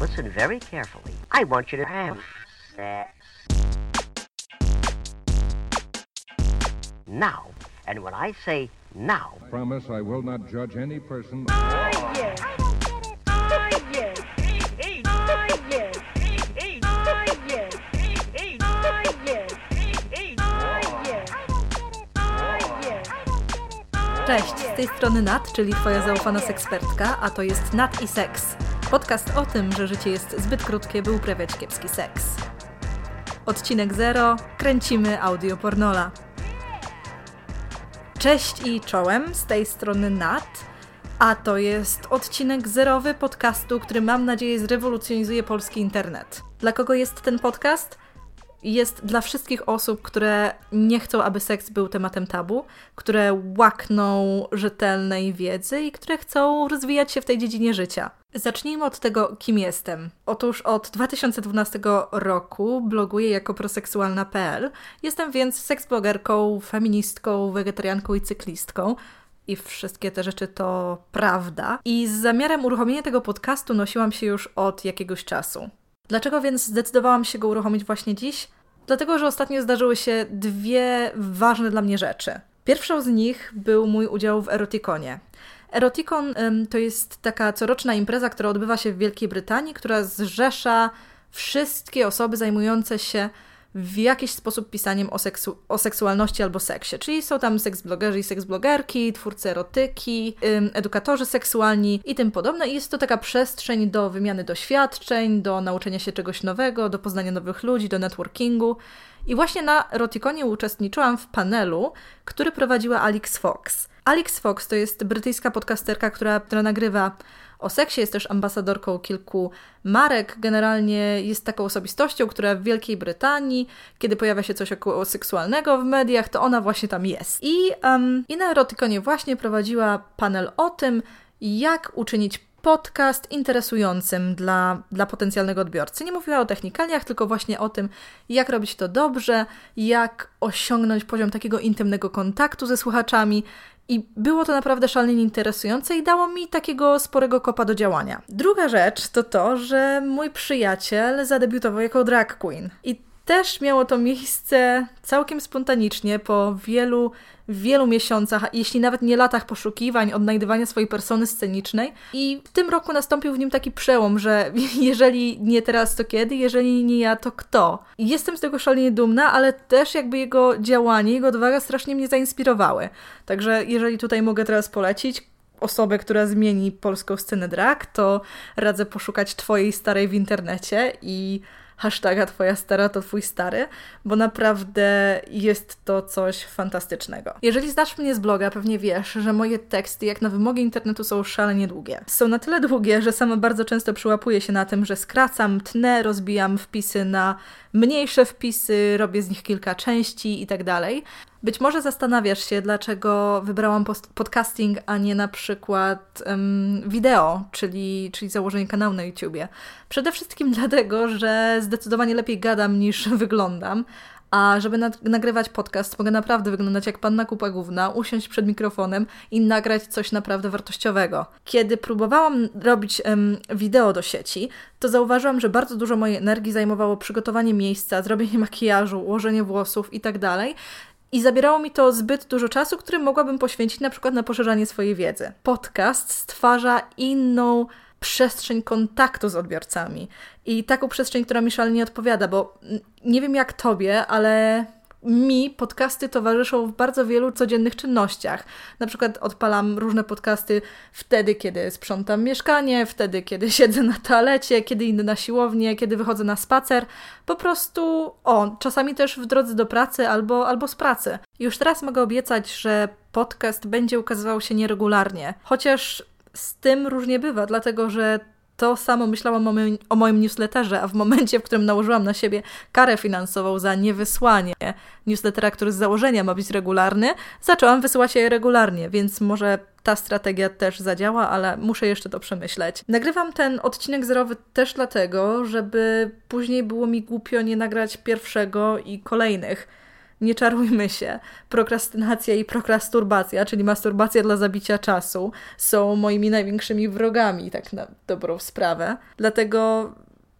Listen very carefully. I want you to have sex. Now. And when I say now, Promise I will not judge any person. Cześć, z tej strony Nat, czyli Twoja zaufana sekspertka, a to jest Nat i Seks. Podcast o tym, że życie jest zbyt krótkie, by uprawiać kiepski seks. Odcinek 0. Kręcimy audio pornola. Cześć i czołem, z tej strony Nat, a to jest odcinek zerowy podcastu, który mam nadzieję zrewolucjonizuje polski internet. Dla kogo jest ten podcast? jest dla wszystkich osób, które nie chcą, aby seks był tematem tabu, które łakną rzetelnej wiedzy i które chcą rozwijać się w tej dziedzinie życia. Zacznijmy od tego, kim jestem. Otóż od 2012 roku bloguję jako proseksualna.pl. Jestem więc seksblogerką, feministką, wegetarianką i cyklistką. I wszystkie te rzeczy to prawda. I z zamiarem uruchomienia tego podcastu nosiłam się już od jakiegoś czasu. Dlaczego więc zdecydowałam się go uruchomić właśnie dziś? Dlatego, że ostatnio zdarzyły się dwie ważne dla mnie rzeczy. Pierwszą z nich był mój udział w Eroticonie. Eroticon ym, to jest taka coroczna impreza, która odbywa się w Wielkiej Brytanii, która zrzesza wszystkie osoby zajmujące się w jakiś sposób pisaniem o, seksu o seksualności albo seksie. Czyli są tam seksblogerzy i seksblogerki, twórcy erotyki, edukatorzy seksualni i tym podobne. I jest to taka przestrzeń do wymiany doświadczeń, do nauczenia się czegoś nowego, do poznania nowych ludzi, do networkingu. I właśnie na Eroticonie uczestniczyłam w panelu, który prowadziła Alex Fox. Alex Fox to jest brytyjska podcasterka, która, która nagrywa o seksie, jest też ambasadorką kilku marek. Generalnie jest taką osobistością, która w Wielkiej Brytanii, kiedy pojawia się coś około seksualnego w mediach, to ona właśnie tam jest. I, um, i na Erotykonie właśnie prowadziła panel o tym, jak uczynić podcast interesującym dla, dla potencjalnego odbiorcy. Nie mówiła o technikaliach, tylko właśnie o tym, jak robić to dobrze, jak osiągnąć poziom takiego intymnego kontaktu ze słuchaczami. I było to naprawdę szalenie interesujące i dało mi takiego sporego kopa do działania. Druga rzecz to to, że mój przyjaciel zadebiutował jako drag queen. I też miało to miejsce całkiem spontanicznie po wielu, wielu miesiącach, jeśli nawet nie latach poszukiwań, odnajdywania swojej persony scenicznej. I w tym roku nastąpił w nim taki przełom, że jeżeli nie teraz, to kiedy? Jeżeli nie ja, to kto? Jestem z tego szalenie dumna, ale też jakby jego działanie, jego odwaga strasznie mnie zainspirowały. Także jeżeli tutaj mogę teraz polecić, osobę, która zmieni polską scenę drag, to radzę poszukać Twojej starej w internecie i hashtaga Twoja stara to Twój stary, bo naprawdę jest to coś fantastycznego. Jeżeli znasz mnie z bloga, pewnie wiesz, że moje teksty, jak na wymogi internetu, są szalenie długie. Są na tyle długie, że sama bardzo często przyłapuję się na tym, że skracam, tnę, rozbijam wpisy na mniejsze wpisy, robię z nich kilka części i tak dalej. Być może zastanawiasz się, dlaczego wybrałam podcasting, a nie na przykład um, wideo, czyli, czyli założenie kanału na YouTubie. Przede wszystkim dlatego, że zdecydowanie lepiej gadam niż wyglądam, a żeby nagrywać podcast, mogę naprawdę wyglądać jak panna kupa główna, usiąść przed mikrofonem i nagrać coś naprawdę wartościowego. Kiedy próbowałam robić um, wideo do sieci, to zauważyłam, że bardzo dużo mojej energii zajmowało przygotowanie miejsca, zrobienie makijażu, ułożenie włosów itd. I zabierało mi to zbyt dużo czasu, który mogłabym poświęcić na przykład na poszerzanie swojej wiedzy. Podcast stwarza inną przestrzeń kontaktu z odbiorcami i taką przestrzeń, która mi szalenie odpowiada, bo nie wiem jak tobie, ale mi podcasty towarzyszą w bardzo wielu codziennych czynnościach. Na przykład odpalam różne podcasty wtedy, kiedy sprzątam mieszkanie, wtedy, kiedy siedzę na toalecie, kiedy idę na siłownię, kiedy wychodzę na spacer. Po prostu, o, czasami też w drodze do pracy albo, albo z pracy. Już teraz mogę obiecać, że podcast będzie ukazywał się nieregularnie. Chociaż z tym różnie bywa, dlatego że to samo myślałam o moim, o moim newsletterze, a w momencie, w którym nałożyłam na siebie karę finansową za niewysłanie newslettera, który z założenia ma być regularny, zaczęłam wysyłać je regularnie, więc może ta strategia też zadziała, ale muszę jeszcze to przemyśleć. Nagrywam ten odcinek zerowy też dlatego, żeby później było mi głupio nie nagrać pierwszego i kolejnych nie czarujmy się. Prokrastynacja i prokrasturbacja, czyli masturbacja dla zabicia czasu, są moimi największymi wrogami, tak na dobrą sprawę. Dlatego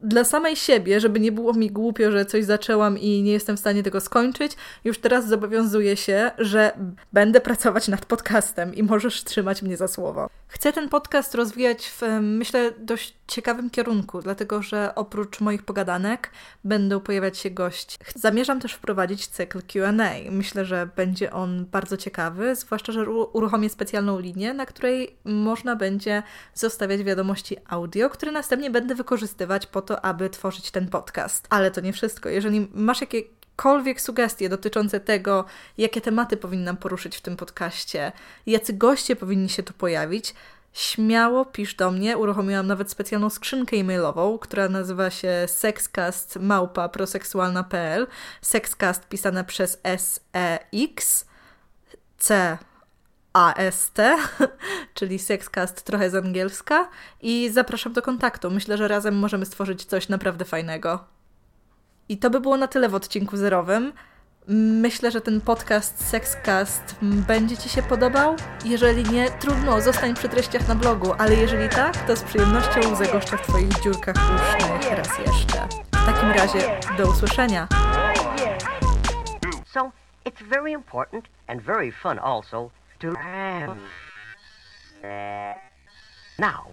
dla samej siebie, żeby nie było mi głupio, że coś zaczęłam i nie jestem w stanie tego skończyć, już teraz zobowiązuję się, że będę pracować nad podcastem i możesz trzymać mnie za słowo. Chcę ten podcast rozwijać w, myślę, dość ciekawym kierunku, dlatego że oprócz moich pogadanek będą pojawiać się gości. Zamierzam też wprowadzić cykl QA. Myślę, że będzie on bardzo ciekawy, zwłaszcza, że uruchomię specjalną linię, na której można będzie zostawiać wiadomości audio, które następnie będę wykorzystywać po to, aby tworzyć ten podcast. Ale to nie wszystko. Jeżeli masz jakiekolwiek sugestie dotyczące tego, jakie tematy powinnam poruszyć w tym podcaście, jacy goście powinni się tu pojawić, śmiało pisz do mnie. Uruchomiłam nawet specjalną skrzynkę e-mailową, która nazywa się sexcast.małpa.proseksualna.pl Sexcast pisane przez S-E-X C AST, czyli Sexcast trochę z angielska i zapraszam do kontaktu. Myślę, że razem możemy stworzyć coś naprawdę fajnego. I to by było na tyle w odcinku zerowym. Myślę, że ten podcast Sexcast będzie Ci się podobał. Jeżeli nie, trudno, zostań przy treściach na blogu, ale jeżeli tak, to z przyjemnością zagoszczę w Twoich dziurkach usznych raz jeszcze. W takim razie, do usłyszenia. So, it's very important and very fun also to now,